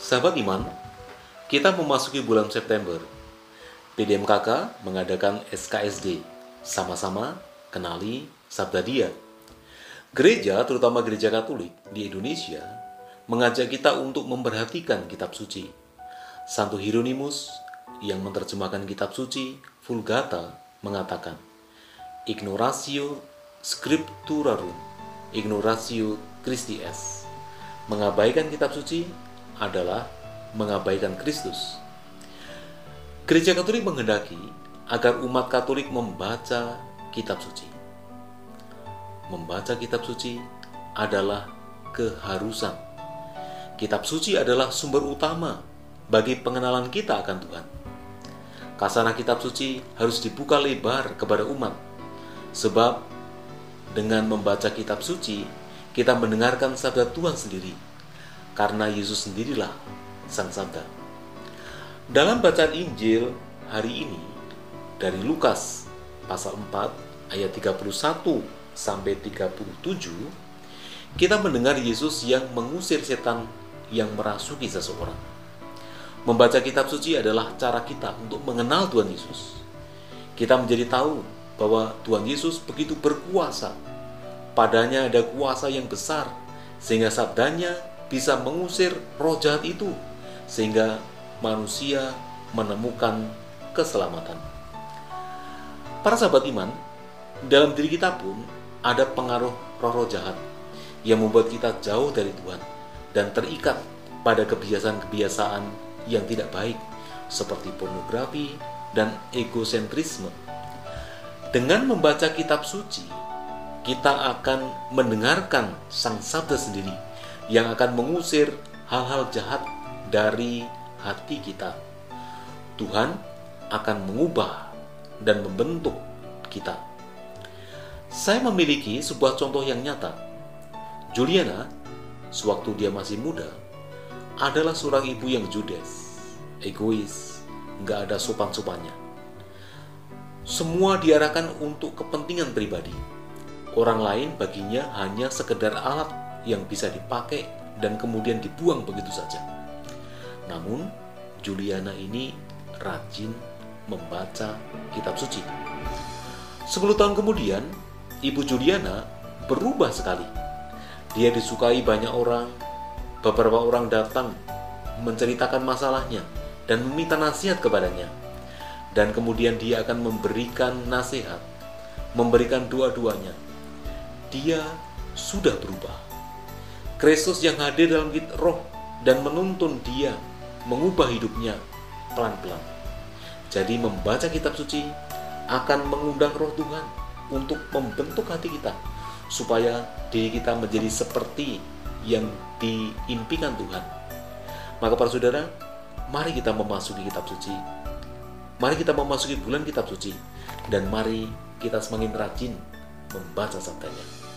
Sahabat iman, kita memasuki bulan September. PDMKK mengadakan SKSD, sama-sama kenali Sabda Dia. Gereja, terutama gereja Katolik di Indonesia, mengajak kita untuk memperhatikan kitab suci. Santo Hieronymus yang menerjemahkan kitab suci Vulgata mengatakan, Ignoratio scripturarum, ignoratio Christi est. Mengabaikan kitab suci adalah mengabaikan Kristus. Gereja Katolik menghendaki agar umat Katolik membaca kitab suci. Membaca kitab suci adalah keharusan. Kitab suci adalah sumber utama bagi pengenalan kita akan Tuhan. Kasana kitab suci harus dibuka lebar kepada umat, sebab dengan membaca kitab suci, kita mendengarkan sabda Tuhan sendiri karena Yesus sendirilah Sang Sabda. Dalam bacaan Injil hari ini dari Lukas pasal 4 ayat 31 sampai 37 kita mendengar Yesus yang mengusir setan yang merasuki seseorang. Membaca kitab suci adalah cara kita untuk mengenal Tuhan Yesus. Kita menjadi tahu bahwa Tuhan Yesus begitu berkuasa. Padanya ada kuasa yang besar sehingga sabdanya bisa mengusir roh jahat itu sehingga manusia menemukan keselamatan. Para sahabat iman, dalam diri kita pun ada pengaruh roh-roh jahat yang membuat kita jauh dari Tuhan dan terikat pada kebiasaan-kebiasaan yang tidak baik seperti pornografi dan egosentrisme. Dengan membaca kitab suci, kita akan mendengarkan sang sabda sendiri yang akan mengusir hal-hal jahat dari hati kita. Tuhan akan mengubah dan membentuk kita. Saya memiliki sebuah contoh yang nyata. Juliana, sewaktu dia masih muda, adalah seorang ibu yang judes, egois, nggak ada sopan-sopannya. Semua diarahkan untuk kepentingan pribadi. Orang lain baginya hanya sekedar alat yang bisa dipakai dan kemudian dibuang begitu saja. Namun, Juliana ini rajin membaca kitab suci. Sepuluh tahun kemudian, Ibu Juliana berubah sekali. Dia disukai banyak orang, beberapa orang datang menceritakan masalahnya dan meminta nasihat kepadanya. Dan kemudian dia akan memberikan nasihat, memberikan dua-duanya. Dia sudah berubah. Kristus yang hadir dalam roh dan menuntun dia mengubah hidupnya pelan-pelan. Jadi membaca kitab suci akan mengundang roh Tuhan untuk membentuk hati kita supaya diri kita menjadi seperti yang diimpikan Tuhan. Maka para saudara, mari kita memasuki kitab suci. Mari kita memasuki bulan kitab suci dan mari kita semakin rajin membaca sabdanya.